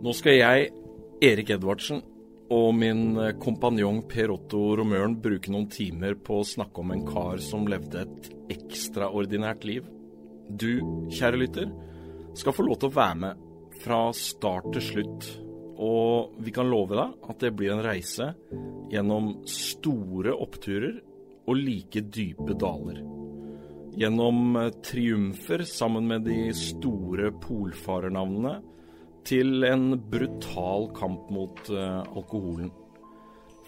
Nå skal jeg, Erik Edvardsen, og min kompanjong Per Otto Romøren bruke noen timer på å snakke om en kar som levde et ekstraordinært liv. Du, kjære lytter, skal få lov til å være med fra start til slutt. Og vi kan love deg at det blir en reise gjennom store oppturer og like dype daler. Gjennom triumfer sammen med de store polfarernavnene til en brutal kamp mot uh, alkoholen.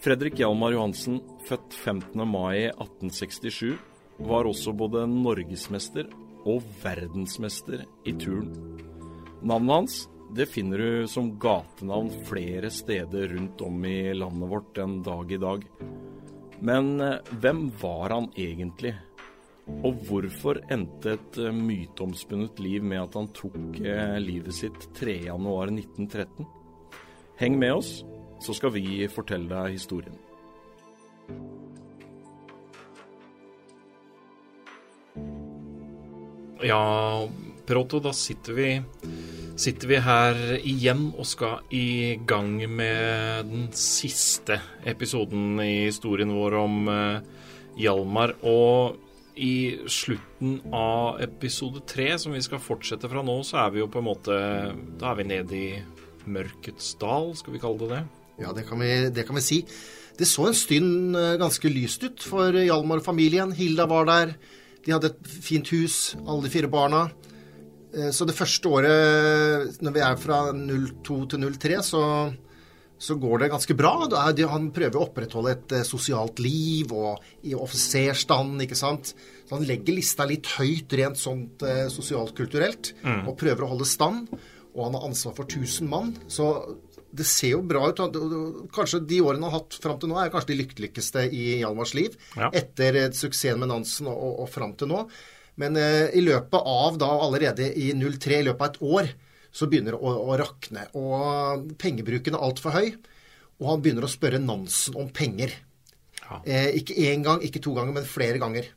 Fredrik Hjalmar Johansen, født 15. mai 1867, var også både norgesmester og verdensmester i turn. Navnet hans det finner du som gatenavn flere steder rundt om i landet vårt en dag i dag. Men uh, hvem var han egentlig? Og hvorfor endte et uh, myteomspunnet liv med at han tok uh, livet sitt 3.1.1913? Heng med oss, så skal vi fortelle deg historien. Ja, Proto, da sitter vi, sitter vi her igjen og skal i gang med den siste episoden i historien vår om uh, Hjalmar. Og i slutten av episode tre, som vi skal fortsette fra nå, så er vi jo på en måte Da er vi nede i mørkets dal, skal vi kalle det det? Ja, det kan vi, det kan vi si. Det så en stund ganske lyst ut for Hjalmar-familien. Hilda var der. De hadde et fint hus, alle de fire barna. Så det første året, når vi er fra 02 til 03, så, så går det ganske bra. Han prøver å opprettholde et sosialt liv og i offiserstand, ikke sant. Så han legger lista litt høyt rent sånt sosialt-kulturelt, mm. og prøver å holde stand. Og han har ansvar for 1000 mann. Så det ser jo bra ut. Kanskje de årene han har hatt fram til nå, er kanskje de lykkeligste i Hjalmars liv. Ja. Etter suksessen med Nansen og, og, og fram til nå. Men eh, i løpet av da allerede i 03, i løpet av et år, så begynner å, å rakne. Og pengebruken er altfor høy. Og han begynner å spørre Nansen om penger. Ja. Eh, ikke én gang, ikke to ganger, men flere ganger.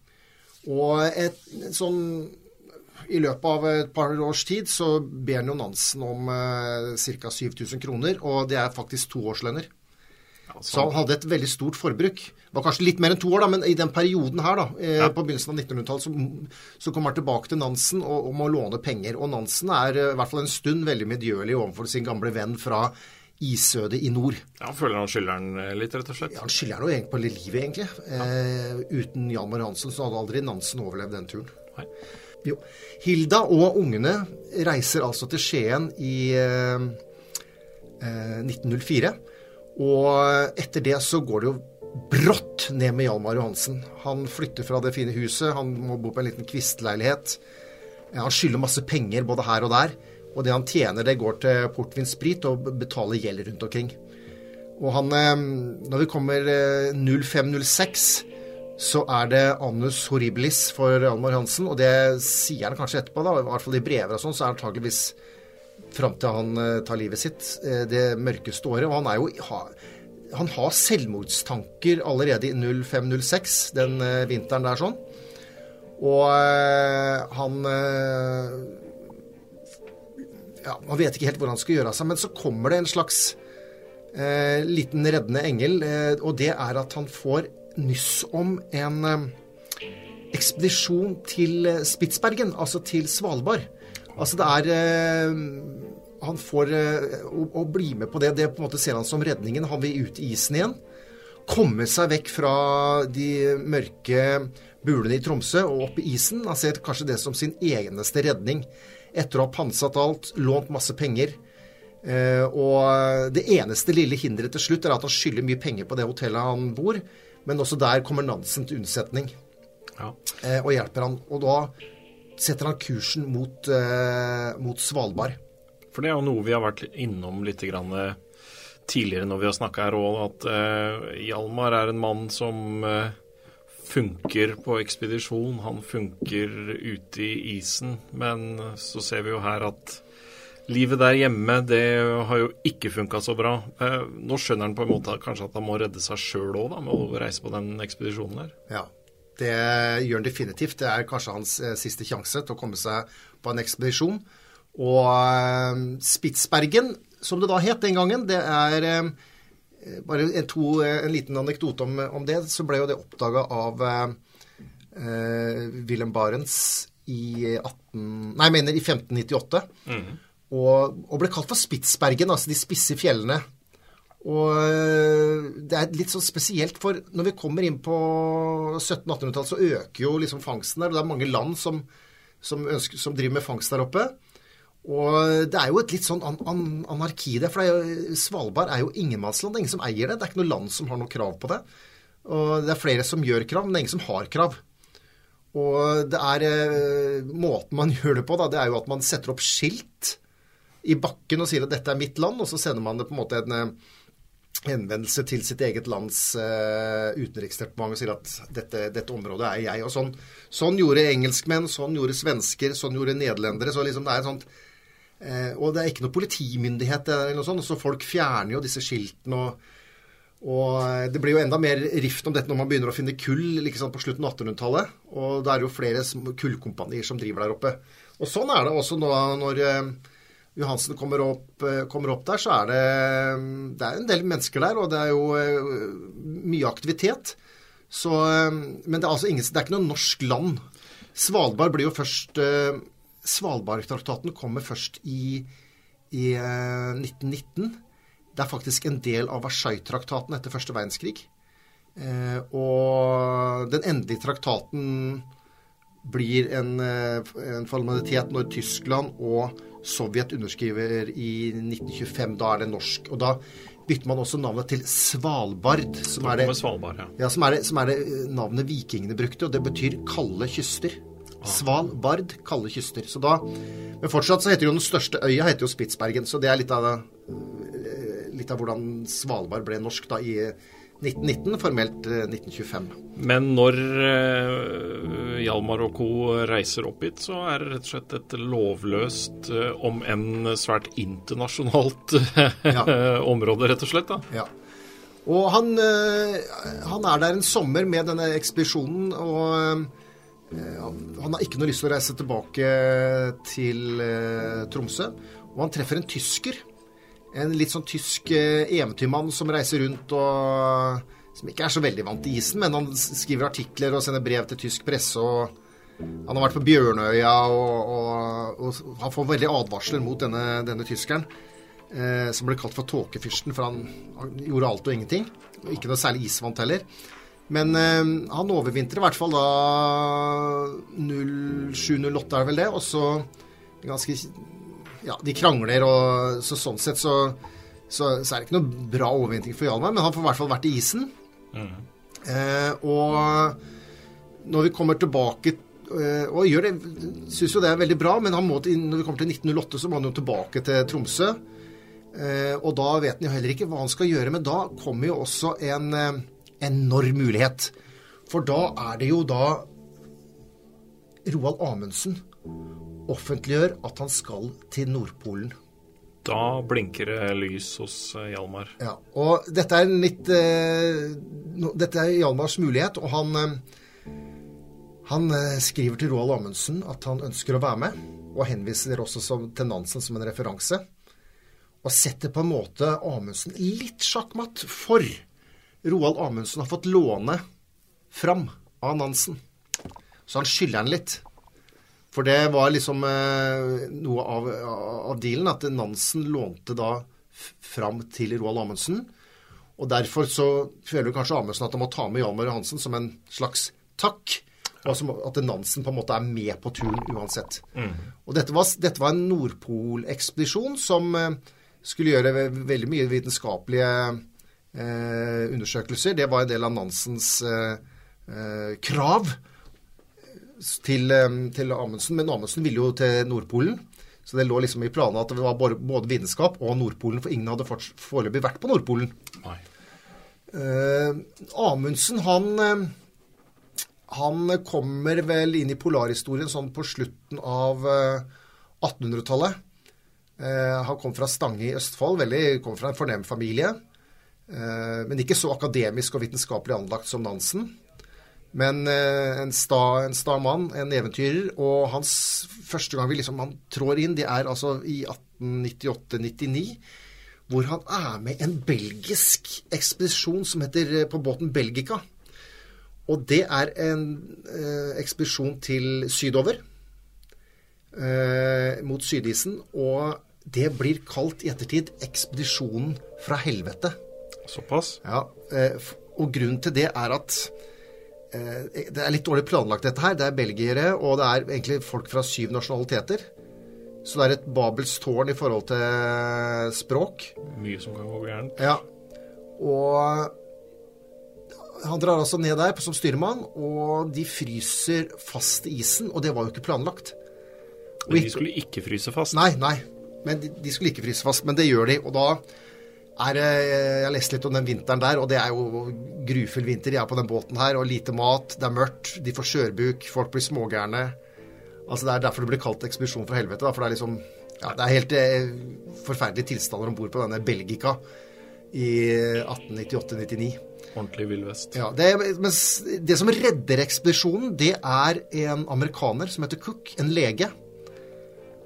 Og et sånn i løpet av et par års tid så ber han jo Nansen om eh, ca. 7000 kroner, og det er faktisk to årslønner. Så han hadde et veldig stort forbruk. Det var kanskje litt mer enn to år, da, men i den perioden her, da, eh, ja. på begynnelsen av 1900-tallet, så, så, kommer han tilbake til Nansen og, og må låne penger. Og Nansen er eh, i hvert fall en stund veldig medgjørlig overfor sin gamle venn fra isødet i nord. Ja, Han føler han skylder han eh, litt, rett og slett? Ja, Han skylder han jo egentlig på livet, egentlig. Ja. Eh, uten Hjalmar Hansen så hadde aldri Nansen overlevd den turen. Nei. Jo. Hilda og ungene reiser altså til Skien i eh, 1904. Og etter det så går det jo brått ned med Hjalmar Johansen. Han flytter fra det fine huset, han må bo på en liten kvistleilighet. Han skylder masse penger både her og der. Og det han tjener, det går til portvinsprit og betaler gjeld rundt omkring. Og han Når vi kommer 0506 så er det annus horribilis for Hjalmar Johansen. og det sier han kanskje etterpå, da, i hvert fall i brever og sånn, så er det antakeligvis fram til han uh, tar livet sitt, uh, det mørkeste året. Og han er jo Han har selvmordstanker allerede i 05-06, den uh, vinteren der sånn. Og han Ja, man vet ikke helt hvor han skal gjøre av seg, men så kommer det en slags liten reddende engel, og det er at han får nyss om en eh, ekspedisjon til eh, Spitsbergen, altså til Svalbard. Altså det er eh, Han får å, å, bli med på det. Det på en måte ser han som redningen. Han vil ut i isen igjen. Komme seg vekk fra de mørke bulene i Tromsø og opp i isen. Han ser kanskje det som sin eneste redning. Etter å ha pantsatt alt, lånt masse penger. og det eneste lille hinderet til slutt er at han skylder mye penger på det hotellet han bor. Men også der kommer Nansen til unnsetning ja. eh, og hjelper han. Og da setter han kursen mot, eh, mot, Svalbard. For det er jo noe vi har vært innom litt grann, eh, tidligere når vi har snakka her òg, at uh, Hjalmar er en mann som uh, funker på ekspedisjon. Han funker ute i isen. Men så ser vi jo her at Livet der hjemme det har jo ikke funka så bra. Nå skjønner han på en måte kanskje at han må redde seg sjøl òg, med å reise på den ekspedisjonen der. Ja, det gjør han definitivt. Det er kanskje hans eh, siste sjanse til å komme seg på en ekspedisjon. Og eh, Spitsbergen, som det da het den gangen, det er eh, bare en, to, en, liten anekdote om, om, det. Så ble jo det oppdaga av eh, Wilhelm Barents i 18... Nei, mener i 1598. Mm. Og, og, ble kalt for Spitsbergen, altså de spisse fjellene. Og eh, det er litt sånn spesielt, for når vi kommer inn på 1700-1800-tallet, så øker jo liksom fangsten der. Og det er mange land som, som, ønsker, som, driver med fangst der oppe. Og det er jo et litt sånn an an anarki der. For er Svalbard er jo ingenmannsland. Det er ingen som eier det. Det er ikke noe land som har noe krav på det. Og det er flere som gjør krav, men det er ingen som har krav. Og det er eh, Måten man gjør det på, da, det er jo at man setter opp skilt i bakken og sier at dette er mitt land, og så sender man det på en måte en eh, henvendelse til sitt eget lands uh, utenriksdepartement og sier at dette, dette, området er jeg. Og sånn, sånn, gjorde engelskmenn, sånn gjorde svensker, sånn gjorde nederlendere. så liksom det er sånt, uh, Og det er ikke noe politimyndighet eller noe sånt, så folk fjerner jo disse skiltene. og og eh, Det blir jo enda mer rift om dette når man begynner å finne kull liksom, på slutten av 1800-tallet. Og det er jo flere kullkompanier som driver der oppe. Og Sånn er det også nå når eh, Johansen kommer opp, eh, kommer opp, der, så er det, det er en del mennesker der, og det er jo mye aktivitet. Så, men det er altså ingen, det er ikke noe norsk land. Svalbard blir jo først Svalbardtraktaten kommer først i, i 1919. Det er faktisk en del av Versailles-traktaten etter første verdenskrig. Eh, og den endelige traktaten blir en, eh, en formalitet når Tyskland og Sovjet underskriver i 1925. Da er det norsk. Og da bytter man også navnet til Svalbard. Som er det, Svalbard, ja. Ja, som er det, som er det navnet vikingene brukte, og det betyr kalde kyster. Ah. Svalbard, kalde kyster. Så da, men fortsatt så heter jo den største øya heter jo Spitsbergen, så det er litt av litt av hvordan Svalbard ble norsk da i 1919, formelt 1925. Eh, Men når uh, Hjalmar og co. reiser opp hit, så er det rett og slett et lovløst, uh, om enn svært internasjonalt ja. område, rett og slett? da? Ja. Og han, han, er der en sommer med denne ekspedisjonen, og han har ikke noe lyst til å reise tilbake til Tromsø. Og han treffer en tysker en litt sånn tysk eh, eventyrmann som reiser rundt og Som ikke er så veldig vant til isen, men han skriver artikler og sender brev til tysk presse. og Han har vært på Bjørnøya, og, og, og han får veldig advarsler mot denne, denne tyskeren. Eh, som ble kalt for tåkefyrsten, for han, han, gjorde alt og ingenting. Og ikke noe særlig isvant heller. Men eh, han overvintrer i hvert fall da 07-08 er vel det. Og så ganske ja, de krangler, og så sånn sett så, så, så, er det ikke noe bra overvintring for Hjalmar, men han får i hvert fall vært i isen. Mm. Eh, og når vi kommer tilbake eh, og gjør det, syns jo det er veldig bra, men må, når vi kommer til 1908, så må han jo tilbake til Tromsø. Eh, og da vet han jo heller ikke hva han skal gjøre, men da kommer jo også en eh, enorm mulighet. For da er det jo da Roald Amundsen offentliggjør at han skal til Nordpolen. Da blinker det lys hos eh, Hjalmar. Ja, og dette er litt eh, Dette er Hjalmars mulighet, og han eh, han skriver til Roald Amundsen at han ønsker å være med, og henviser også som, til Nansen som en referanse. Og setter på en måte Amundsen litt sjakkmatt, for Roald Amundsen har fått låne fram av Nansen. Så han skylder han litt. For det var liksom eh, noe av, av, dealen, at Nansen lånte da fram til Roald Amundsen. Og derfor så føler kanskje Amundsen at han må ta med Møre Hansen som en slags takk. Og at Nansen på en måte er med på turen uansett. Mm. Og dette var, dette var en Nordpolekspedisjon som eh, skulle gjøre veldig mye vitenskapelige eh, undersøkelser. Det var en del av Nansens eh, eh krav til, til, Amundsen. Men Amundsen ville jo til Nordpolen. Så det lå liksom i planene at det var både vitenskap og Nordpolen, for ingen hadde foreløpig vært på Nordpolen. Nei. Uh, Amundsen, han, uh, han kommer vel inn i polarhistorien sånn på slutten av uh, eh, 1800-tallet. han kom fra Stange i Østfold, veldig, kom fra en fornem familie. men ikke så akademisk og vitenskapelig anlagt som Nansen. Men eh, en sta, en sta mann, en eventyrer, og hans første gang vi liksom, han trår inn, det er altså i 1898-99. hvor han er med en belgisk ekspedisjon som heter på båten Belgica. Og det er en eh, ekspedisjon til sydover, eh, mot sydisen. Og det blir kalt i ettertid 'Ekspedisjonen fra helvete'. Såpass? Ja, eh, og grunnen til det er at eh, det er litt dårlig planlagt, dette her. Det er belgiere, og det er egentlig folk fra syv nasjonaliteter. Så det er et Babels tårn i forhold til språk. Mye som kan gå gærent. Ja. Og han drar altså ned der som styrmann, og de fryser fast i isen. Og det var jo ikke planlagt. Men de skulle ikke fryse fast? Nei, nei. Men de, de skulle ikke fryse fast. Men det gjør de. Og da er det Jeg har lest litt om den vinteren der, og det er jo grufull vinter. De er på den båten her, og lite mat, det er mørkt, de får skjørbuk, folk blir smågærne. Altså Det er derfor det blir kalt ekspedisjon fra helvete. Da, for det er liksom ja, det er helt eh, forferdelige tilstander om bord på denne Belgica i 1898-99. Ordentlig vill vest. Ja, det, mens det som redder ekspedisjonen, det er en amerikaner som heter Cook, en lege.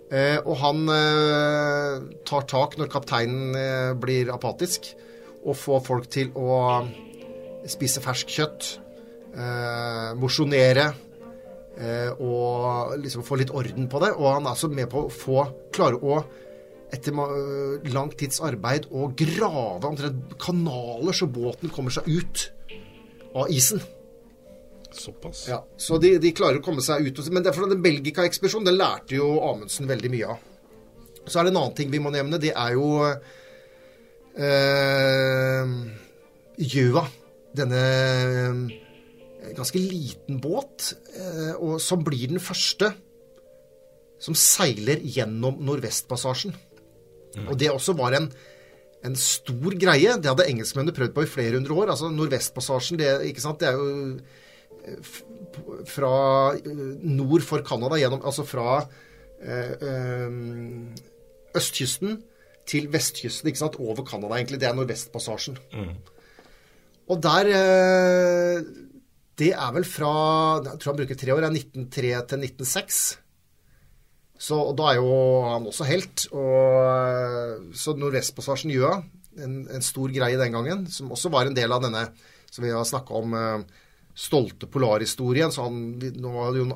Eh, og han eh, tar tak når kapteinen eh, blir apatisk, og får folk til å spise fersk kjøtt, eh, mosjonere eh, og liksom få litt orden på det. Og han er altså med på å få klare å etter ma- lang tids arbeid å grave omtrent kanaler så båten kommer seg ut av isen. Såpass? Ja, Så de, de klarer å komme seg ut. Men derfor den Belgika-ekspedisjonen den lærte jo Amundsen veldig mye av. Så er det en annen ting vi må nevne. Det er jo eh, Gjøa. Denne eh, ganske liten båt, eh, og som blir den første som seiler gjennom Nordvestpassasjen. Og det også var en, en stor greie. Det hadde engelskmennene prøvd på i flere hundre år. Altså Nordvestpassasjen, det, det er jo fra eh, nord for Canada, gjennom, altså fra eh, eh, østkysten til vestkysten, ikke sant? over Canada egentlig. Det er Nordvestpassasjen. Og der Det er vel fra Jeg tror han bruker tre år. Det er 1903 til 1906. Så og da er jo han også helt. Og, så Nordvestpassasjen Gjøa, en, en stor greie den gangen, som også var en del av denne som vi har snakka om, stolte polarhistorien. Så han, nå var det jo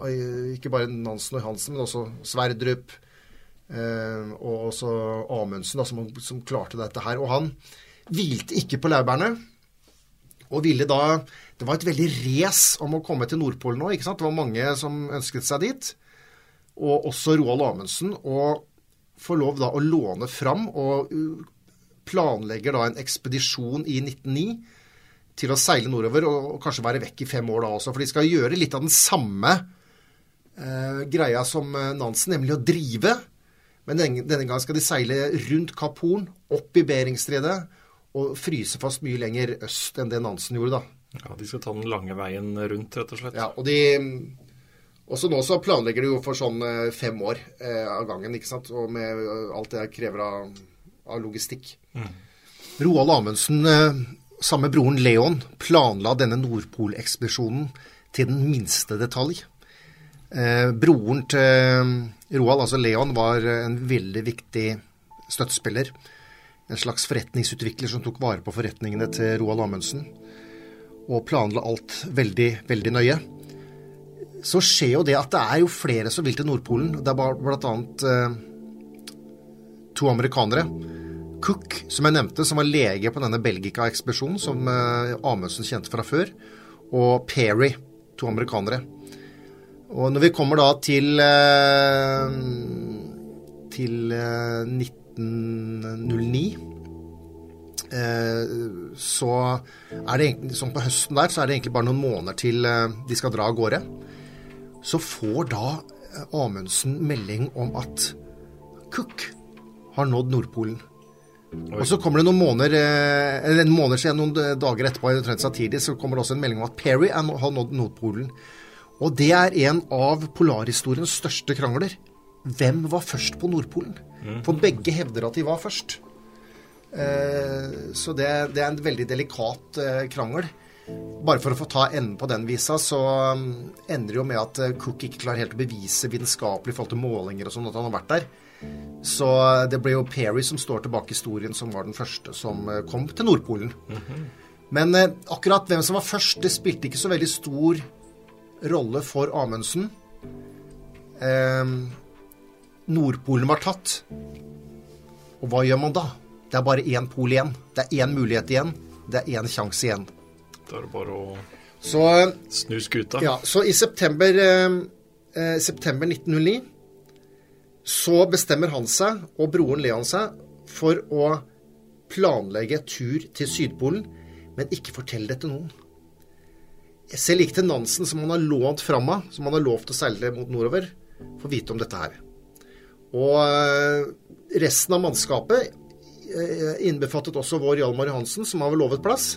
ikke bare Nansen og Hansen, men også Sverdrup eh, og også Amundsen, da, som, som klarte dette her. Og han hvilte ikke på laurbærene. Og ville da Det var et veldig race om å komme til Nordpolen nå. ikke sant? Det var mange som ønsket seg dit og også Roald Amundsen, og får lov da å låne fram og uh, planlegger da en ekspedisjon i 1909 til å seile nordover og, og kanskje være vekk i fem år da også. For de skal gjøre litt av den samme eh, greia som eh, Nansen, nemlig å drive. Men denne, denne gang skal de seile rundt Kapp Horn, opp i Beringstredet, og fryse fast mye lenger øst enn det Nansen gjorde, da. Ja, De skal ta den lange veien rundt, rett og slett. Ja, og de Også nå så planlegger de jo for sånn eh, fem år eh, av gangen, ikke sant. Og med eh, alt det krever av, av logistikk. Roald Amundsen, eh, sammen med broren Leon, planla denne Nordpolekspedisjonen til den minste detalj. Eh, broren til Roald, altså Leon, var en veldig viktig støttespiller. En slags forretningsutvikler som tok vare på forretningene til Roald Amundsen. Og planla alt veldig, veldig nøye så skjer jo det at det er jo flere som vil til Nordpolen. Det er bl.a. eh, to amerikanere. Cook, som jeg nevnte, som var lege på denne Belgica-ekspedisjonen, som eh, Amundsen kjente fra før. Og Perry, to amerikanere. Og når vi kommer da til eh, til eh, 1909 eh, så er det egentlig, sånn på høsten der, så er det egentlig bare noen måneder til de skal dra av gårde. Så får da Amundsen melding om at Cook har nådd Nordpolen. Og så kommer det noen måneder eh, eller en måned siden, noen dager etterpå, omtrent samtidig, så kommer det også en melding om at Perry er, har nådd Nordpolen. Og det er en av polarhistoriens største krangler. Hvem var først på Nordpolen? For begge hevder at de var først. Eh, Så det, det er en veldig delikat eh, krangel. Bare for å få ta enden på den visa, så um, ender det jo med at Cook ikke klarer helt å bevise vitenskapelig i forhold til målinger og sånn at han har vært der. Så det ble jo Perry som står tilbake i historien, som var den første som eh, kom til Nordpolen. Men eh, akkurat hvem som var først, det spilte ikke så veldig stor rolle for Amundsen. Eh, Nordpolen var tatt. Og hva gjør man da? Det er bare én pol igjen. Det er én mulighet igjen. Det er én sjanse igjen. Da er det bare å Så, eh, snu skuta. ja, så i september, eh, eh, september 1909 så bestemmer han seg, og broren Leon seg, for å planlegge tur til Sydpolen, men ikke fortelle det til noen. Selv ikke til Nansen, som han har lånt fram av, som han har lovt å seile mot nordover, får vite om dette her. Og eh, resten av mannskapet, eh, innbefattet også vår Hjalmar Johansen, som har lovet plass,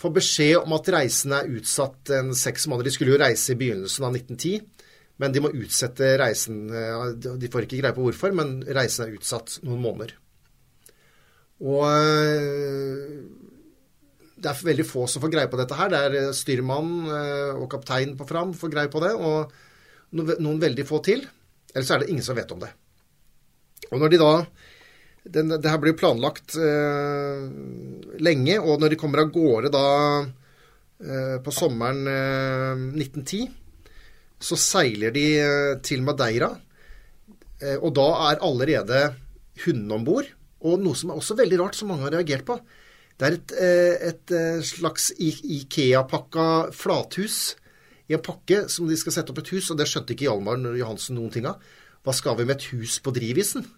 får beskjed om at reisen er utsatt en seks måneder. De skulle jo reise i begynnelsen av 1910, men de må utsette reisen. eh, De får ikke greie på hvorfor, men reisen er utsatt noen måneder. Og eh, det er veldig få som får greie på dette her. Det er styrmannen eh, og kaptein på Fram får greie på det, og noen veldig få til. Ellers er det ingen som vet om det. Og når de da den, Det her blir planlagt eh, lenge, og når de kommer av gårde da eh, på sommeren eh, 1910, så seiler de eh, til Madeira. Eh, og da er allerede hundene om bord. Og noe som er også veldig rart, som mange har reagert på. Det er et, eh, et slags Ikea-pakka flathus i en pakke som de skal sette opp et hus, og det skjønte ikke Hjalmar Johansen noen ting av. Hva skal vi med et hus på drivisen?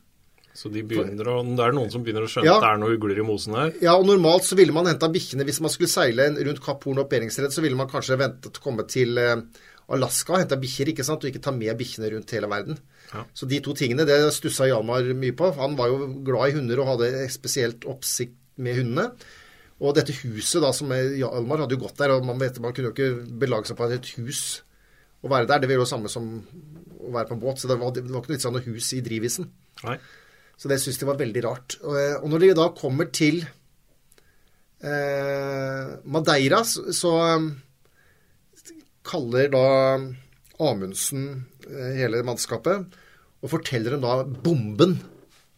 Så de begynner å, det er noen som begynner å skjønne Ja. at det er noen ugler i mosen her. Ja, og normalt så ville man henta bikkjene Hvis man skulle seile rundt Kapp Horn og Beringstred, så ville man kanskje vente til å komme til eh, Alaska og henta bikkjer, ikke sant, og ikke ta med bikkjene rundt hele verden. Ja. Så de to tingene, det stussa Hjalmar mye på. Han var jo glad i hunder og hadde spesielt oppsikt med hundene. Og dette huset da, som Hjalmar hadde jo gått der, og man, vet, man kunne jo ikke belage seg på at et hus å være der. Det var jo det samme som å være på en båt, så det var, det var ikke noe vits i å ha noe hus i drivisen. Nei. Så det syntes de var veldig rart. Og, eh, og når de da kommer til eh, Madeira, så, så um, kaller da Amundsen eh, hele mannskapet og forteller dem da bomben,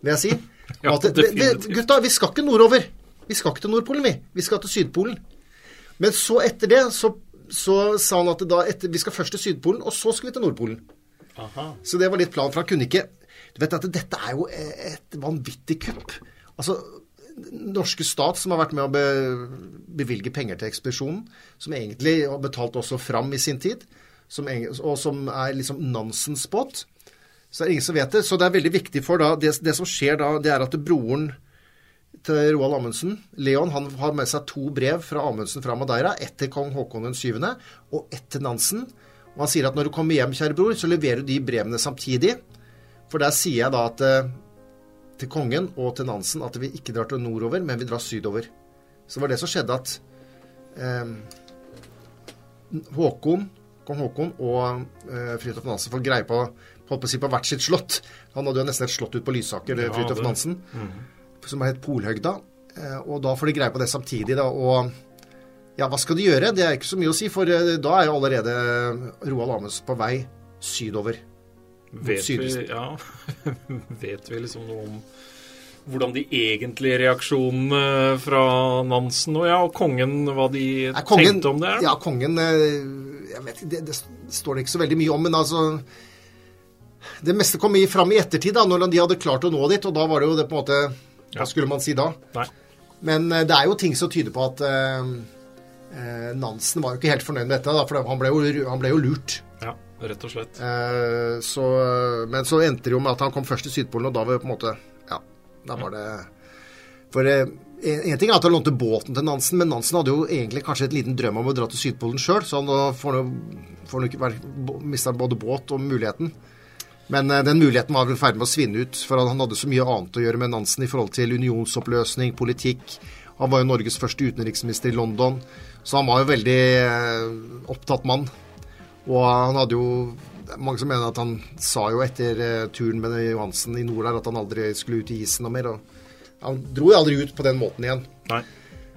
vil jeg si. Ja, At det, det, gutta, vi skal ikke nordover. Vi skal ikke til Nordpolen, vi. Vi skal til Sydpolen. Men så etter det så, så sa han at da etter, vi skal først til Sydpolen, og så skal vi til Nordpolen. Aha. Så det var litt plan, for han kunne ikke Du vet at dette er jo et vanvittig kupp. Altså, norske stat som har vært med å be, bevilge penger til ekspedisjonen, som egentlig har betalt også fram i sin tid, som, og som er liksom Nansens båt, så er ingen som vet det. Så det er veldig viktig for da Det, det som skjer da, det er at broren til Roald Amundsen, Leon, han har med seg to brev fra Amundsen fra Madeira. Ett til kong Haakon 7. og ett til Nansen. Og han sier at når du kommer hjem, kjære bror, så leverer du de brevene samtidig. For der sier jeg da at eh, til kongen og til Nansen at vi ikke drar til nordover, men vi drar sydover. Så det var det som skjedde at eh, Håkon, kong Håkon og eh, Fridtjof Nansen får greie på på på hvert sitt slott. Han hadde jo nesten et slott ute på Lysaker, Ja, Fridtjof Nansen, som het Polhøgda. Eh, og da får de greie på det samtidig, da. Og ja, hva skal de gjøre? Det er ikke så mye å si, for eh, da er jo allerede Roald Amundsen på vei sydover. Vet vi, ja, vet vi liksom noe om hvordan de egentlige reaksjonene fra Nansen og ja, og kongen, hva de kongen, tenkte om det? Ja, kongen eh, Jeg vet det, det står det ikke så veldig mye om, men altså Det meste kom fram i ettertid, da, når de hadde klart å nå dit, og da var det jo det på en måte Ja. Hva skulle man si da? Nei. Men eh, det er jo ting som tyder på at eh, eh, Nansen var jo ikke helt fornøyd med dette, da, for han ble jo, han ble jo lurt. Rett og slett. Eh, så, men så endte det jo med at han kom først til Sydpolen, og da var det på en måte Ja, da var det For eh, en, ting er at han lånte båten til Nansen, men Nansen hadde jo egentlig kanskje et liten drøm om å dra til Sydpolen sjøl, så han får han ikke mista både båt og muligheten. Men eh, den muligheten var i ferd med å svinne ut, for han hadde så mye annet å gjøre med Nansen i forhold til unionsoppløsning, politikk. Han var jo Norges første utenriksminister i London, så han var jo veldig eh, opptatt mann. Og han hadde jo Mange som mener at han sa jo etter eh, turen med Johansen i nord der at han aldri skulle ut i isen noe mer. Og han dro jo aldri ut på den måten igjen. Nei.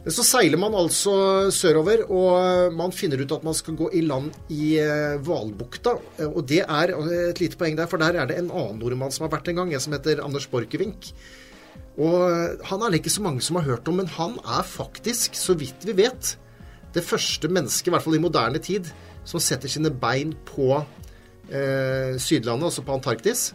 Men så seiler man altså sørover, og man finner ut at man skal gå i land i eh, Hvalbukta. Eh, Og det er et lite poeng der, for der er det en annen nordmann som har vært en gang, en som heter Anders Borchgrevink. Og eh, han er det ikke så mange som har hørt om, men han er faktisk, så vidt vi vet, det første mennesket, i hvert fall i moderne tid, som setter sine bein på eh, Sydlandet, altså på Antarktis.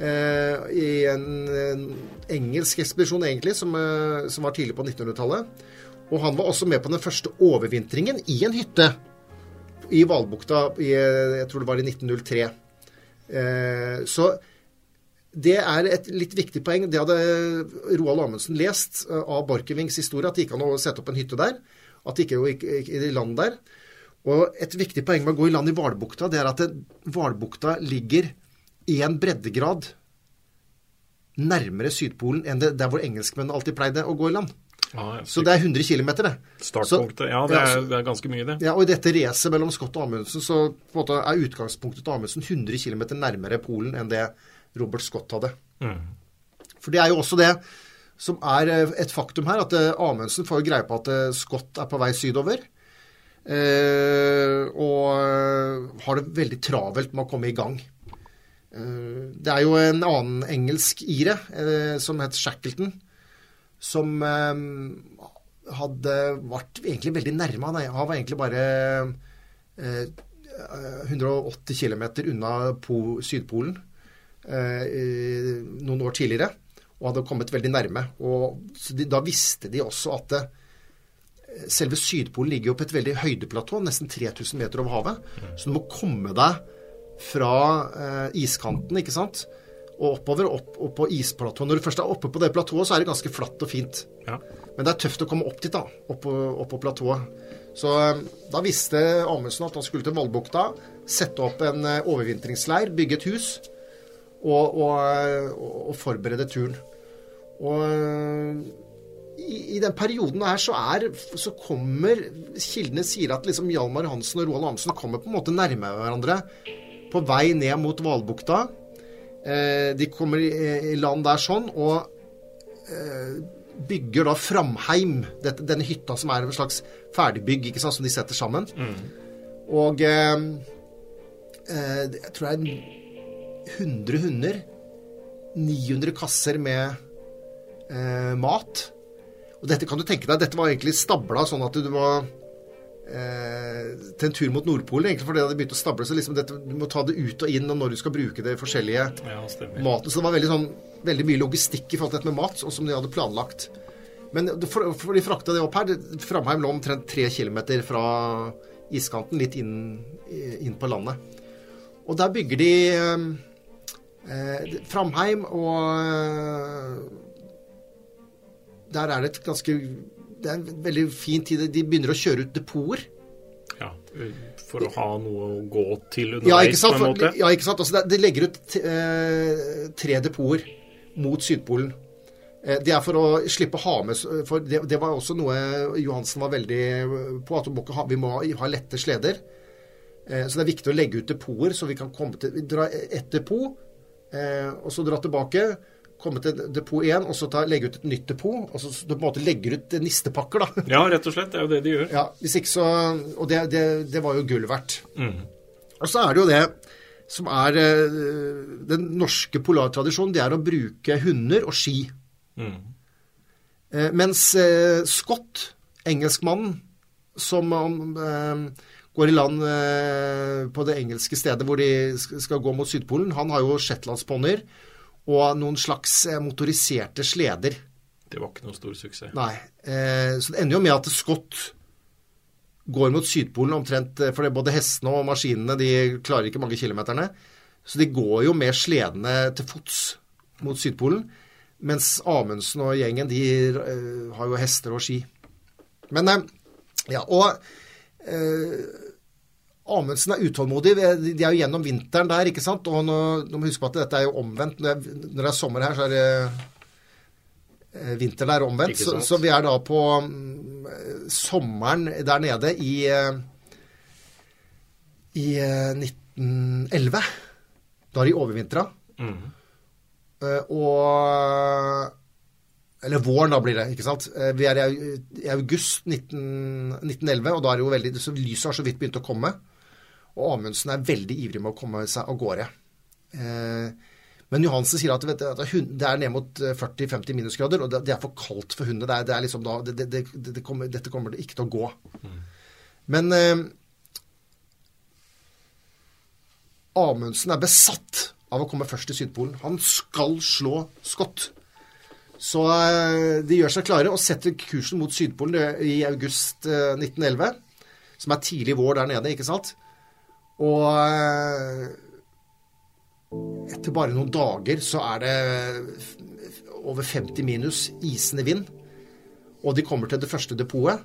Eh, I en, en engelsk ekspedisjon, egentlig, som, eh, som var tidlig på 1900-tallet. Og han var også med på den første overvintringen i en hytte i Hvalbukta, jeg tror det var i 1903. Eh, så det er et litt viktig poeng. Det hadde Roald Amundsen lest eh, av Borchgrevinks historie, at det gikk an å sette opp en hytte der. At det ikke gikk land der. Og et viktig poeng med å gå i land i Hvalbukta, det er at Hvalbukta ligger én breddegrad nærmere Sydpolen enn det der hvor engelskmennene alltid pleide å gå i land. Ja, Så det er 100 km, det. Startpunktet. Ja, det Ja, er, så- det er ganske mye, det. Ja, og i dette racet mellom Scott og Amundsen så på en måte er utgangspunktet til Amundsen 100 km nærmere Polen enn det Robert Scott hadde. Mm. For det er jo også det som er eh, et faktum her, at eh, Amundsen får greie på at eh, Scott er på vei sydover. Eh, og eh, har det veldig travelt med å komme i gang. Eh, det er jo en annen engelsk ire som het Shackleton, som hadde vært egentlig veldig nærme. Han var egentlig bare eh, 180 km unna po Sydpolen noen år tidligere, og hadde kommet veldig nærme. Og, de, da visste de også at det, selve Sydpolen ligger jo på et veldig høydeplatå, nesten 3000 meter over havet. Så du må komme deg fra eh, iskanten, ikke sant, og oppover, opp, opp på isplatået. Når du først er oppe på det platået, så er det ganske flatt og fint. Ja. Men det er tøft å komme opp dit, da. Opp på, opp på platået. Så eh, da visste Amundsen at han skulle til Valbukta, sette opp en eh, overvintringsleir, bygge et hus og, og, og, forberede turen. Og i, i den perioden her så er så kommer Kildene sier at liksom Hjalmar Hansen og Roald Amundsen kommer på en måte nærme hverandre på vei ned mot Hvalbukta. Eh, de kommer i, i land der sånn, og eh, bygger da Framheim, dette, denne hytta som er en slags ferdigbygg ikke sant, som de setter sammen. Og eh, eh, jeg tror det er 100 hunder, 900 kasser med eh, mat. Og dette kan du tenke deg, dette var egentlig stabla sånn at du var eh, til en tur mot Nordpolen, egentlig fordi det hadde begynt å stable. Så liksom dette, du må ta det ut og inn, og når du skal bruke det forskjellige ja, maten. Så det var veldig, sånn, veldig mye logistikk i forhold til dette med mat, og som de hadde planlagt. Men for, for de frakta det opp her. Framheim lå omtrent tre kilometer fra iskanten, litt inn, inn på landet. Og der bygger de eh, Framheim, og eh, der er det et ganske Det er en veldig fin tid. De begynner å kjøre ut depoter. Ja, for å ha noe å gå til Ja, ikke underveis, sant? på en måte. ja, ikke sant? Altså, det legger ut eh, tre depoter mot Sydpolen. Eh, det er for å slippe å ha med For det, det var også noe Johansen var veldig på, at vi må, ha, vi må ha lette sleder. Eh, så det er viktig å legge ut depoter, så vi kan komme til Dra ett depot, eh, og så dra tilbake. Komme til depot 1 og så ta, legge ut et nytt depot. Og så så du på en måte legger ut nistepakker, da. Ja, rett og slett. Det er jo det de gjør. Ja, hvis ikke så Og det, det, det var jo gull verdt. Mm. Og så er det jo det som er eh, den norske polartradisjonen, det er å bruke hunder og ski. Mm. Eh, mens eh, Scott, engelskmannen, som går i land på det engelske stedet hvor de skal gå mot Sydpolen, han har jo shetlandsponnier og noen slags eh, motoriserte sleder. Det var ikke noen stor suksess. Nei. Eh, så det ender jo med at Scott går mot Sydpolen omtrent eh, For både hestene og maskinene de klarer ikke mange kilometerne. Så de går jo med sledene til fots mot Sydpolen. Mens Amundsen og gjengen de har jo hester og ski. Men Ja, og Amundsen er utålmodig. De er jo gjennom vinteren der, ikke sant. Og nå, nå må huske på at dette er jo omvendt. Når det er, når det er sommer her, så er det eh, vinter der omvendt. Så, så vi er da på mm, sommeren der nede i eh, i eh, 1911. Da har de overvintra. Mm. Eh, og Eller våren, da blir det. ikke sant? Eh, vi er i, i august 19, 1911, og da er det jo veldig, så lyset har så vidt begynt å komme. Og Amundsen er veldig ivrig med å komme seg av gårde. Eh, men Johansen sier at, vet, at det er ned mot 40-50 minusgrader, og det er for kaldt for hundene. Det er, det er liksom da, det, det, kommer, dette kommer det ikke til å gå. Mm. Men eh, Amundsen er besatt av å komme først til Sydpolen. Han skal slå skott. Så eh, de gjør seg klare og setter kursen mot Sydpolen i august eh, 1911. Som er tidlig vår der nede, ikke sant? Og eh, etter bare noen dager så er det over 50 minus isende vind. Og de kommer til det første depotet,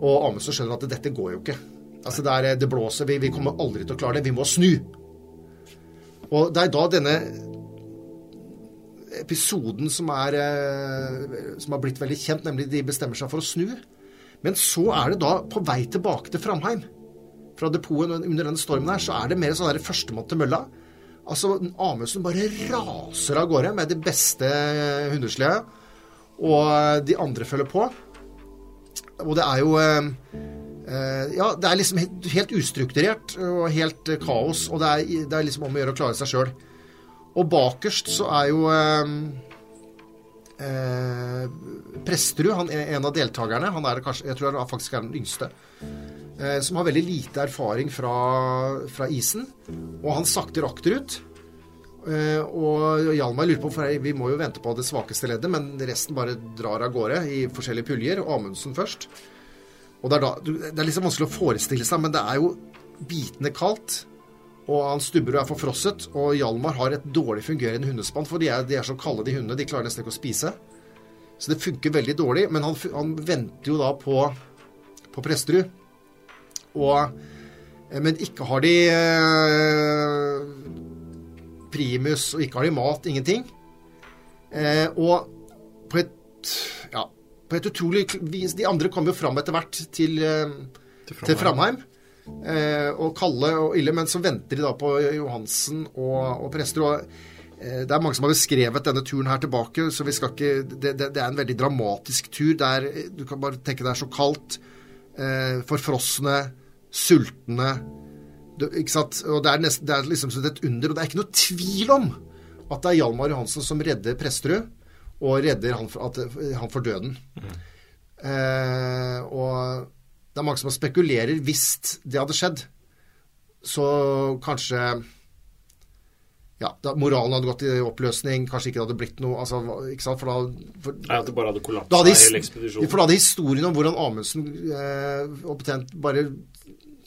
og Amundsen skjønner at dette går jo ikke. Altså det, er, det blåser, vi, vi, kommer aldri til å klare det. Vi må snu. Og det er da denne episoden som er, eh, som har blitt veldig kjent, nemlig de bestemmer seg for å snu. Men så er det da på vei tilbake til Framheim. Fra depotet under denne stormen her, så er det mer sånn førstemann til mølla. Altså, Amundsen bare raser av gårde med det beste hundesledet, og de andre følger på. Og det er jo eh, eh, Ja, det er liksom helt ustrukturert og helt kaos, og det er, det er liksom om å gjøre å klare seg sjøl. Og bakerst så er jo eh, eh, Presterud, han er en av deltakerne, han er kanskje, jeg tror han faktisk er den yngste, som har veldig lite erfaring fra, fra isen. Og han sakter akterut. Uh, og Hjalmar lurer på for Vi må jo vente på det svakeste leddet, men resten bare drar av gårde i forskjellige puljer. Amundsen først. Og det er, da, det er liksom vanskelig å forestille seg, men det er jo bitende kaldt. Og han stubber og er forfrosset. Og Hjalmar har et dårlig fungerende hundespann, for de er, de er, så kalde, de hundene. De klarer nesten ikke å spise. Så det funker veldig dårlig. Men han, han venter jo da på, på Presterud. Og, eh, men ikke har de uh, primus, og ikke har de mat, ingenting. Eh, og på et ja, på et utrolig vis De andre kom jo fram etter hvert til, eh, til Framheim. Eh, og kalde og ille, men så venter de da på Johansen og, og prester. og eh, det er mange som har beskrevet denne turen her tilbake, så vi skal ikke Det, det, det er en veldig dramatisk tur. Der, du kan bare tenke det er så kaldt. Eh, forfrosne, sultne ikke sant? Og det er, nesten, det er liksom et under. Og det er ikke noe tvil om at det er Hjalmar Johansen som redder Presterud, og redder han for, at, han for døden. Mm. Eh, og det er mange som spekulerer hvis det hadde skjedd, så kanskje ja, da, moralen hadde gått i oppløsning, kanskje ikke det hadde blitt noe altså, ikke sant? For da, for, Nei, At det bare hadde kollapsa hele ekspedisjonen. For da hadde historien om hvordan Amundsen eh, bare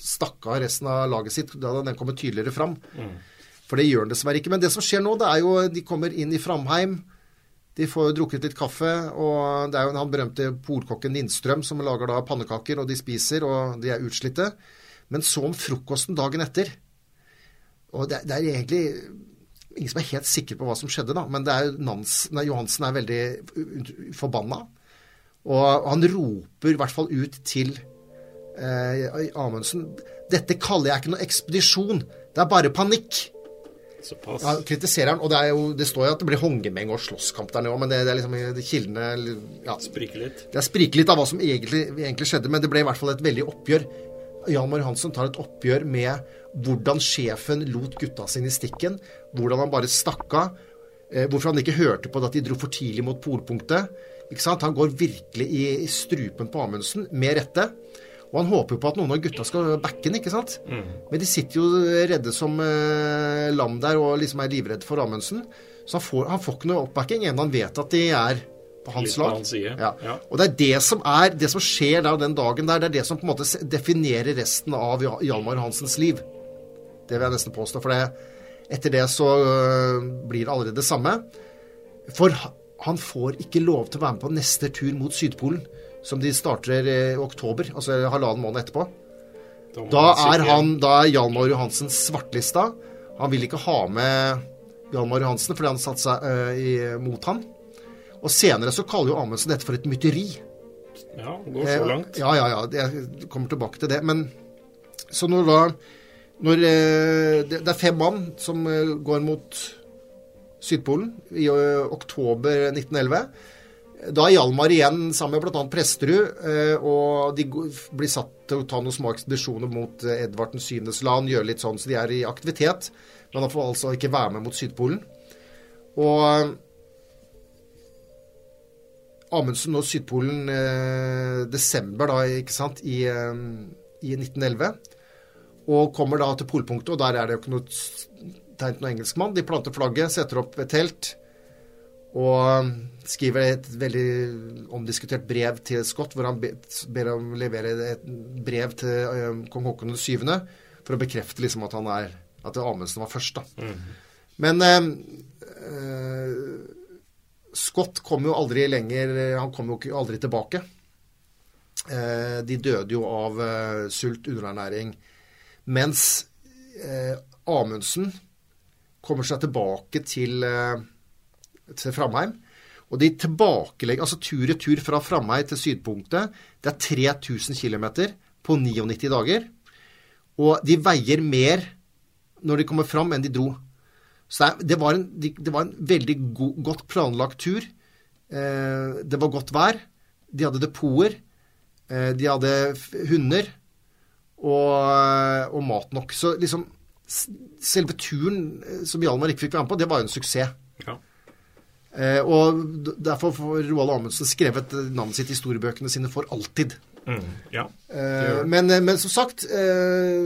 stakk av resten av laget sitt. Da hadde den kommet tydeligere fram. Mm. For det gjør den dessverre ikke. Men det som skjer nå, det er jo de kommer inn i Framheim. De får drukket litt kaffe, og det er jo han berømte polkokken Lindstrøm som lager da pannekaker, og de spiser, og de er utslitte. Men så om frokosten dagen etter. Og det, det er egentlig ingen som er helt sikker på hva som skjedde, da. Men det er Nans, nei, Johansen er veldig forbanna. Og han roper i hvert fall ut til eh, Amundsen Dette kaller jeg ikke noe ekspedisjon. Det er bare panikk. Såpass. Ja, kritiserer han, og det, er jo, det står jo at det blir hongemeng og slåsskamp der nå, men det, det er liksom det kildene ja, Spriker litt. Det er spriker litt av hva som egentlig, egentlig, skjedde, men det ble i hvert fall et veldig oppgjør. Jan Mar Hansen tar et oppgjør med hvordan sjefen lot gutta sine i stikken, hvordan han bare stakk av, eh, hvorfor han ikke hørte på at de dro for tidlig mot polpunktet. Ikke sant? Han går virkelig i, i strupen på Amundsen, med rette. Og han håper jo på at noen av gutta skal backe han, ikke sant. Mm. Men de sitter jo redde som eh, lam der og liksom er livredde for Amundsen. Så han får, han får ikke noe oppbacking, enda han vet at de er på hans lag. På hans side. Ja. Ja. Og det er det som er det som skjer der den dagen der, det er det som på en måte definerer resten av Hjalmar Hansens liv. Det vil jeg nesten påstå. For det, etter det så øh, blir det allerede det samme. For han får ikke lov til å være med på neste tur mot Sydpolen som de starter i oktober, altså halvannen måned etterpå. Da er han, da er Hjalmar Johansen svartlista. Han vil ikke ha med Hjalmar Johansen fordi han satte seg uh, mot han. Og senere så kaller jo Amundsen dette for et mytteri. Ja, det går så eh, langt. ja, ja, ja. Jeg kommer tilbake til det. Men så når da Når det, er fem mann som går mot Sydpolen i oktober 1911 Da er Hjalmar igjen sammen med bl.a. Presterud, eh, og de blir satt til å ta noen små ekspedisjoner mot eh, Edvard 7.s land, gjøre litt sånn, så de er i aktivitet. Men han får altså ikke være med mot Sydpolen. Og eh, Amundsen når Sydpolen eh, desember da, ikke sant, i, eh, i 1911. Og kommer da til polpunktet, og der er det jo ikke noe tegn til noen engelskmann. De planter flagget, setter opp et telt og skriver et veldig omdiskutert brev til Scott, hvor han ber om å levere et brev til kong Haakon 7. for å bekrefte liksom at han er at Amundsen var først. da. Men eh, Scott kom jo aldri lenger Han kom jo aldri tilbake. Eh, de døde jo av eh, sult, underernæring. Mens eh, Amundsen kommer seg tilbake til, eh, til Framheim. Og de tilbakelegger Altså tur-retur fra Framheim til sydpunktet, det er 3000 km på 99 dager. Og de veier mer når de kommer fram, enn de dro. Så det, var, en, det var en veldig go, godt planlagt tur. Eh, det var godt vær. De hadde depoter. Eh, de hadde hunder. Og, og mat nok. Så liksom Selve turen eh, som Hjalmar ikke fikk være med på, det var jo en suksess. Ja. Eh, og derfor får Roald Amundsen skrevet navnet sitt i historiebøkene sine for alltid. Mm, ja. Eh, men, eh, men som sagt, eh,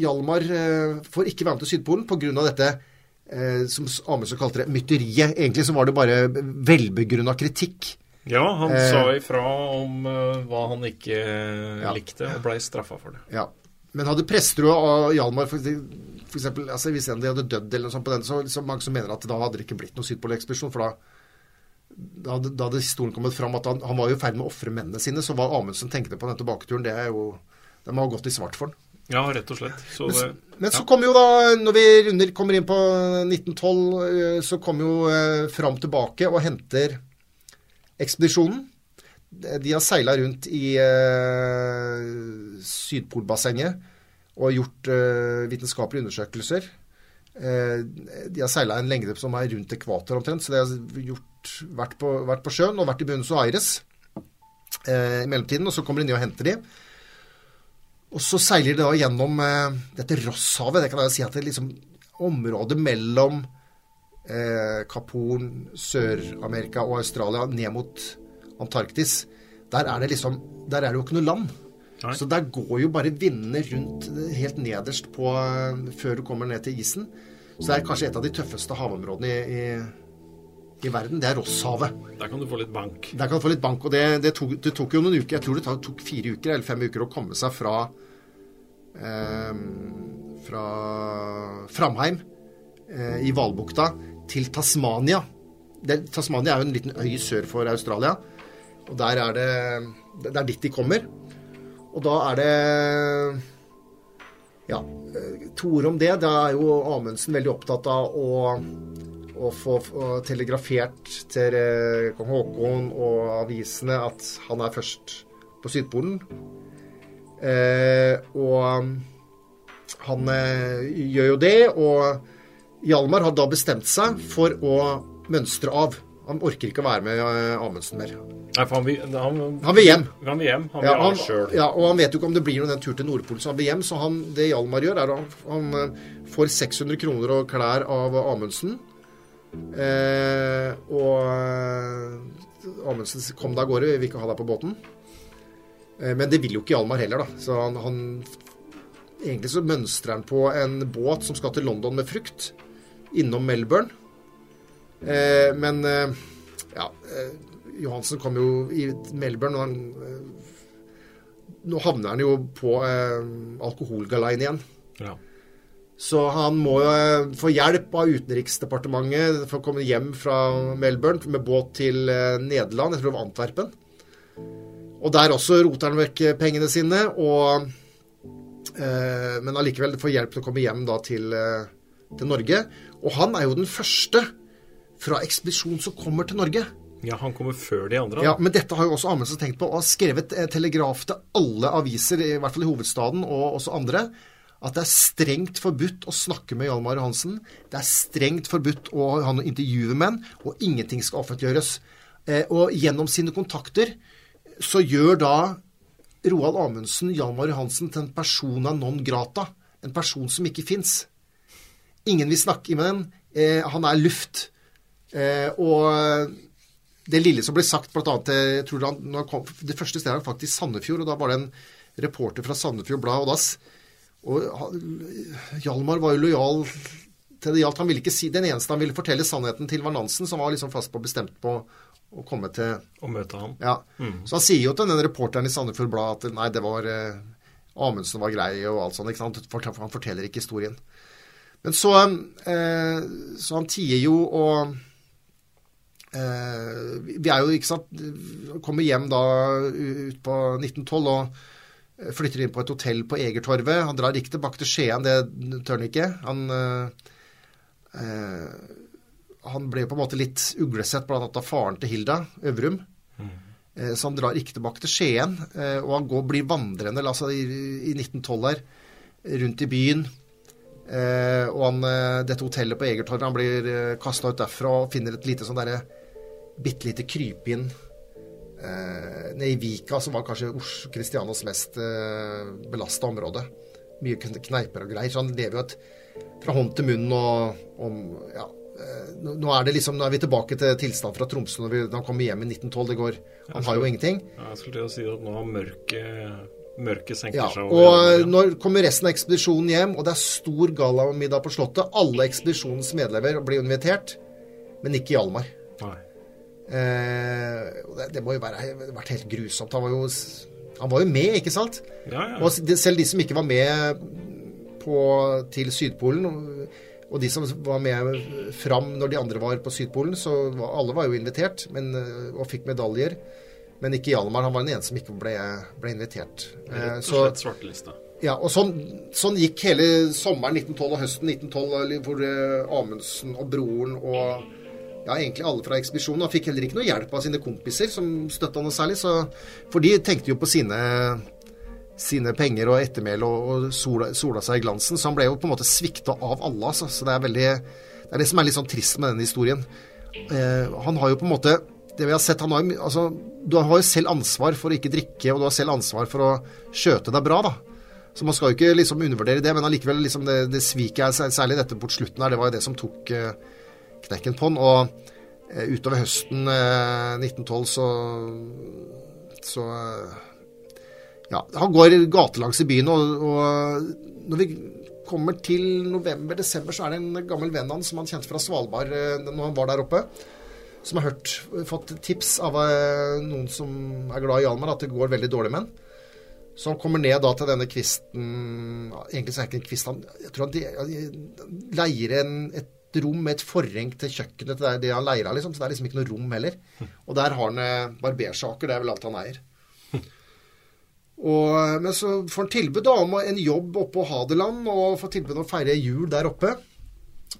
Hjalmar får ikke være med til Sydpolen pga. dette eh, som Amundsen kalte det mytteriet. Egentlig så var det bare velbegrunna kritikk. ja, han sa ifra om hva han ikke likte, og blei straffa for det. Ja. Men hadde Presterud og Hjalmar for, eksempel, altså Hvis en de hadde dødd eller noe sånt på den, så liksom mange som mener at da hadde det ikke blitt noen Sydpolekspedisjon. For da, da, hadde, da hadde historien kommet fram at han, han var i ferd med å ofre mennene sine. Så hva Amundsen tenkte på den tilbaketuren, det er jo Det må ha gått i svart for han. Ja, rett og slett. Så det, Men så kommer jo da, når vi runder, kommer inn på 1912, eh, så kommer jo eh, Fram tilbake og henter ekspedisjonen. De har seila rundt i eh, Sydpolbassenget og gjort eh, vitenskapelige undersøkelser. Eh, de har seila en lengde som er rundt ekvator omtrent, så de har gjort, vært, på, vært på sjøen og vært i Buenos Aires i mellomtiden. Og så kommer de ned og henter de. Og så seiler de da gjennom dette Rosshavet. Det kan jeg si at det er liksom området mellom Kaporn, Sør-Amerika og Australia ned mot Antarktis. Der er det liksom Der er det jo ikke noe land. Nei. Så der går jo bare vindene rundt eh, helt nederst på eh, før du kommer ned til isen. Så det er kanskje et av de tøffeste havområdene i, i, i verden. Det er Rosshavet. der kan du få litt bank. Der kan du få litt bank, og det, det, tok, det tok jo noen uker. Jeg tror det tok- tok fire uker eller fem uker å komme seg fra eh, Fra Framheim eh, i Hvalbukta til Tasmania. Det, Tasmania er jo en liten øy sør for Australia. Og der er det Det er dit de kommer. Og da er det Ja, to ord om det. Da er jo Amundsen veldig opptatt av å å få få telegrafert til eh, kong Haakon og avisene at han er først på Sydpolen. Eh, og han eh, gjør jo det, og Hjalmar har da bestemt seg for å mønstre av. Han orker ikke å være med eh, Amundsen mer. Nei, for han vil, han, Han vil hjem. Han vil hjem. Han vil Ja, ha han, ja, og han vet jo ikke om det blir noen den tur til Nordpolen, så han vil hjem. Så han, det Hjalmar gjør, er at han, han eh, får 600 kroner og klær av Amundsen. Eh, og eh, Amundsen kom deg av gårde, vil ikke ha deg på båten. Eh, men det vil jo ikke Hjalmar heller, da. Så han, han Egentlig så mønstrer han på en båt som skal til London med frukt, innom Melbourne. Eh, men eh, ja eh, Johansen kom jo i Melbourne, og han Nå havner han jo på alkoholgaleien igjen. Ja. Så han må jo få hjelp av Utenriksdepartementet for å komme hjem fra Melbourne med båt til Nederland, jeg tror det var Antwerpen. Og der også roter han vekk pengene sine, og, eh, men allikevel får hjelp til å komme hjem da til, til Norge. Og han er jo den første fra ekspedisjon som kommer til Norge. ja, han kommer før de andre. Ja, Men dette har jo også Amundsen tenkt på, og har skrevet eh, telegraf til alle aviser, i hvert fall i hovedstaden, og også andre, at det er strengt forbudt å snakke med Hjalmar Johansen. Det er strengt forbudt å ha noen intervjuer med ham, og ingenting skal offentliggjøres. Eh, og gjennom sine kontakter så gjør da Roald Amundsen Hjalmar Johansen til en persona non grata. En person som ikke fins. Ingen vil snakke med den. Eh, han er luft. Eh, og det lille som ble sagt, annet jeg tror han, når han kom, Det første stedet var faktisk Sandefjord, og da var det en reporter fra Sandefjord Blad. Og, da, og Hjalmar var jo lojal til det gjaldt. Han ville ikke si, Den eneste han ville fortelle sannheten til, var Nansen, som var liksom fast på bestemt på å komme til Å møte ham. ja. Så han sier jo til den reporteren i Sandefjord Blad at nei, det var eh, Amundsen var grei og alt sånt. ikke sant? For Han forteller ikke historien. Men så, eh, så han tier jo og eh, Vi er jo, ikke sant Kommer hjem da ut på 1912 og eh, flytter inn på et hotell på Egertorvet. Han drar ikke tilbake til Skien, det tør han ikke. Han eh, eh, han ble på en måte litt uglesett annet av faren til Hilda Øvrum. Eh, Så han drar ikke tilbake til Skien, eh, og han går, blir vandrende altså i, i 1912 her, rundt i byen. Eh, og han, eh, dette hotellet på Egertorvet, han blir eh, kasta ut derfra og finner et lite sånn derre bitte lite krypinn eh, nede i Vika, som var kanskje Oslo, Kristianias mest eh, belasta område. Mye kneiper og greier. Så han lever jo et fra hånd til munn og om Ja. eh, Nå er det liksom, nå er vi tilbake til tilstand fra Tromsø når, vi, når han kommer hjem i 1912. Det går Han har jo ingenting. Ja, jeg skulle til å si at nå har mørket mørket senker Ja, seg og ja. når kommer resten av ekspedisjonen hjem, og det er stor gallamiddag på Slottet Alle ekspedisjonens medlemmer blir invitert, men ikke Hjalmar. Nei. Eh, det, det må jo være, vært helt grusomt. Han var jo, han var jo med, ikke sant? Ja, ja. Og selv de som ikke var med på, til Sydpolen, og, de som var med fram når de andre var på Sydpolen, så var, alle var jo invitert men, og fikk medaljer. Men ikke Hjalmar. Han var den eneste som ikke ble, ble invitert. Eh, Rett og så, slett svartelista. ja, og sånn, sånn gikk hele sommeren 1912 og høsten 1912, hvor eh, Amundsen og broren og ja, egentlig alle fra ekspedisjonen. Han fikk heller ikke noe hjelp av sine kompiser, som støtta noe særlig. Så, for de tenkte jo på sine, sine penger og ettermæle og, og sola, sola seg i glansen. Så han ble jo på en måte svikta av alle. Altså. Så det er, veldig, det er det som er litt sånn trist med denne historien. Eh, han har jo på en måte det vi har sett, han har, altså, Du har jo selv ansvar for å ikke drikke, og du har selv ansvar for å skjøte deg bra. da. Så man skal jo ikke liksom undervurdere det, men allikevel liksom det, det sviket særlig dette på slutten her, det var jo det som tok eh, knekken på den. Og eh, utover høsten eh, 1912 så så eh, ja, han går gatelangs i byen, og, og når vi kommer til november-desember, så er det en gammel venn av han som han kjente fra Svalbard eh, når han var der oppe, som har hørt, fått tips av eh, noen som er glad i Hjalmar, at det går veldig dårlig med han. Så han kommer ned da til denne kvisten Egentlig så er det ikke en kvist. Han, jeg tror han de, leier en, et rom med et forheng til kjøkkenet til det, han leier liksom. Så det er liksom ikke noe rom heller. Og der har han eh, barbersaker. Det er vel alt han eier. Og, men så får han tilbud da om en jobb oppe på Hadeland, og får tilbud om å feire jul der oppe.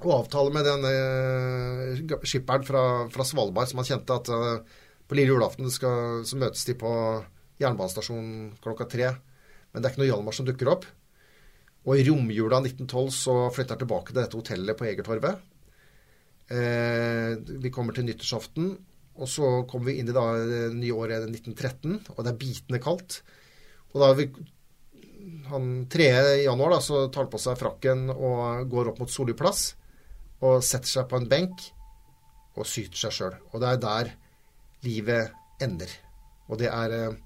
Og avtale med den eh, skipperen fra, fra Svalbard som han kjente at eh, på lille julaften skal, så møtes de på jernbanestasjonen klokka tre. Men det er ikke noe Hjalmar som dukker opp. Og i romjula 1912 så flytter jeg tilbake til dette hotellet på Egertorvet. Eh, vi kommer til nyttårsaften, og så kommer vi inn i det nye året 1913, og det er bitende kaldt. Og da vi han 3. januar da, så tar han på seg frakken og går opp mot Solli plass og setter seg på en benk og syter seg sjøl. Og det er der livet ender. Og det er eh,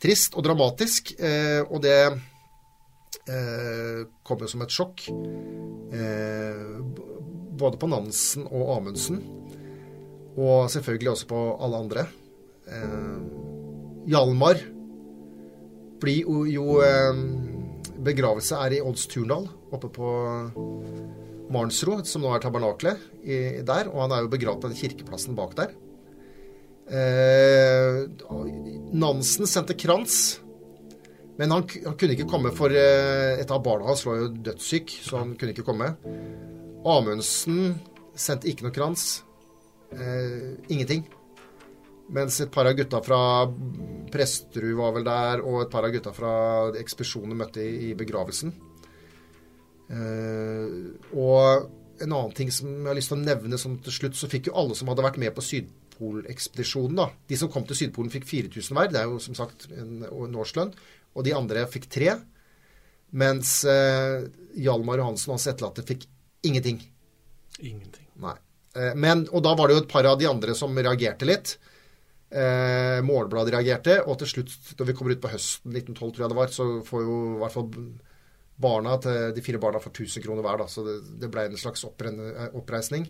trist og dramatisk, eh, og det eh, kom jo som et sjokk. Eh, både på Nansen og Amundsen, og selvfølgelig også på alle andre. Eh, Hjalmar blir jo, eh, Begravelse er i Odds Turndal, oppe på Marnsro, som nå er tabernaklet der. Og han er jo begravd på den kirkeplassen bak der. Eh, Nansen sendte krans, men han, han kunne ikke komme for eh, et av barna hans var jo dødssyk, så han kunne ikke komme. Amundsen sendte ikke noe krans. Eh, ingenting. Mens et par av gutta fra Presterud var vel der, og et par av gutta fra ekspedisjonen møtte i, i begravelsen. Eh, og en annen ting som jeg har lyst til å nevne sånn til slutt, så fikk jo alle som hadde vært med på Sydpolen Sydpolekspedisjonen, da. De som kom til Sydpolen, fikk 4000 hver. Det er jo som sagt en, en årslønn. Og de andre fikk tre. Mens eh, Hjalmar Johansen og hans etterlatte fikk ingenting. Ingenting. Nei. Eh, men, og da var det jo et par av de andre som reagerte litt. Eh, Målbladet reagerte, og til slutt, når vi kommer ut på høsten 1912, tror jeg det var, så får jo i hvert fall barna til de fire barna får 1000 kroner hver. Da, så det, det ble en slags opprenne- oppreisning.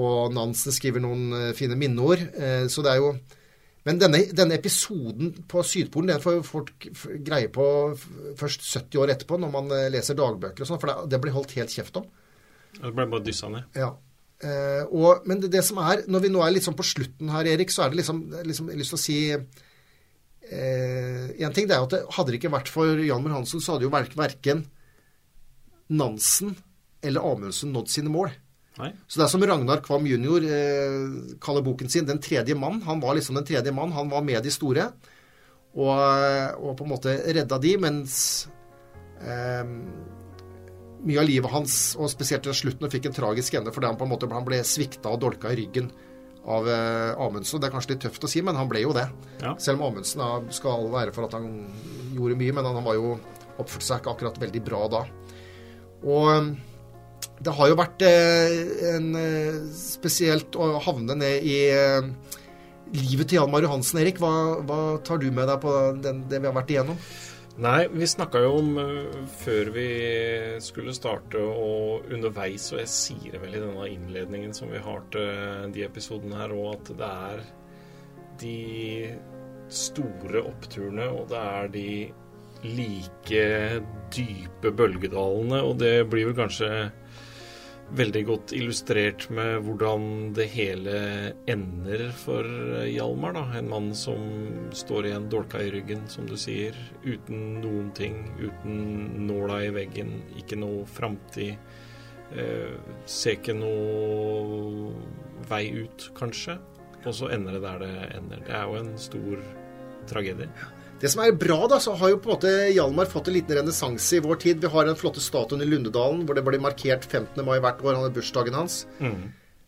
Og Nansen skriver noen eh, fine minneord. Eh, så det er jo Men denne, denne episoden på Sydpolen den får folk greie på først 70 år etterpå, når man eh, leser dagbøker og sånn, for det, det blir holdt helt kjeft om. Det ble bare dyssa ned. Ja. Eh, og, men det, det som er, når vi nå er litt sånn på slutten her, Erik, så er det liksom, liksom jeg har lyst til å si eh, En ting det er at det, hadde det ikke vært for Hjalmar Hansen, så hadde jo verk, verken Nansen eller Amundsen nådd sine mål. Nei. Så det er som Ragnar Kvam jr. Eh, kaller boken sin 'Den tredje mann'. Han var liksom den tredje mann. Han var med de store. Og, og på en måte redda de, mens eh, mye av livet hans, og spesielt til slutten, fikk en tragisk ende fordi han på en måte han ble svikta og dolka i ryggen av eh, Amundsen. Det er kanskje litt tøft å si, men han ble jo det. Ja. Selv om Amundsen skal være for at han gjorde mye, men han, han var jo oppførte seg ikke akkurat veldig bra da. Og det har jo vært eh, en eh, spesielt å havne ned i eh, livet til Jan Mario Hansen, Erik. Hva, hva tar du med deg på den, det vi har vært igjennom? Nei, vi snakka jo om før vi skulle starte og underveis, og jeg sier det vel i denne innledningen som vi har til de episodene her òg, at det er de store oppturene, og det er de like dype bølgedalene, og det blir vel kanskje veldig godt illustrert med hvordan det hele ender for Hjalmar. da, En mann som står igjen dolka i ryggen, som du sier, uten noen ting. Uten nåla i veggen, ikke noe framtid. Eh, ser ikke noe vei ut, kanskje. Og så ender det der det ender. Det er jo en stor tragedie. Det som er bra, da, så har jo på en måte Hjalmar fått en liten renessanse i vår tid. Vi har den flotte statuen i Lundedalen hvor det blir markert 15. mai hvert år. Han er bursdagen hans.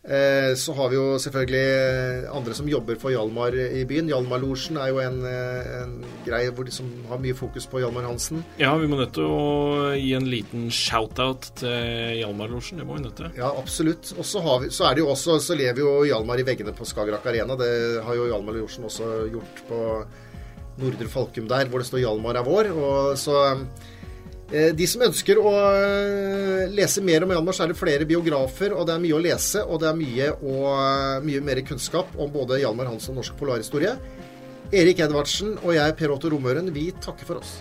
Eh, så har vi jo selvfølgelig andre som jobber for Hjalmar i byen. Hjalmarlosjen er jo en, eh, en greie hvor de som har mye fokus på Hjalmar Hansen. Ja, vi må nødt til å gi en liten shout-out til Hjalmarlosjen. Det må vi nødt til. Ja, absolutt. Og så, er det jo også, så lever jo Hjalmar i veggene på Skagerrak Arena. Det har jo Hjalmar Lorsen også gjort på Nordre Falkum der, hvor det står 'Hjalmar er vår'. Og så eh, De som ønsker å eh, lese mer om Hjalmar, så er det flere biografer, og det er mye å lese. Og det er mye, og, mye mer kunnskap om både Hjalmar Hansen og norsk polarhistorie. Erik Edvardsen og jeg, Per Otto Romøren, vi takker for oss.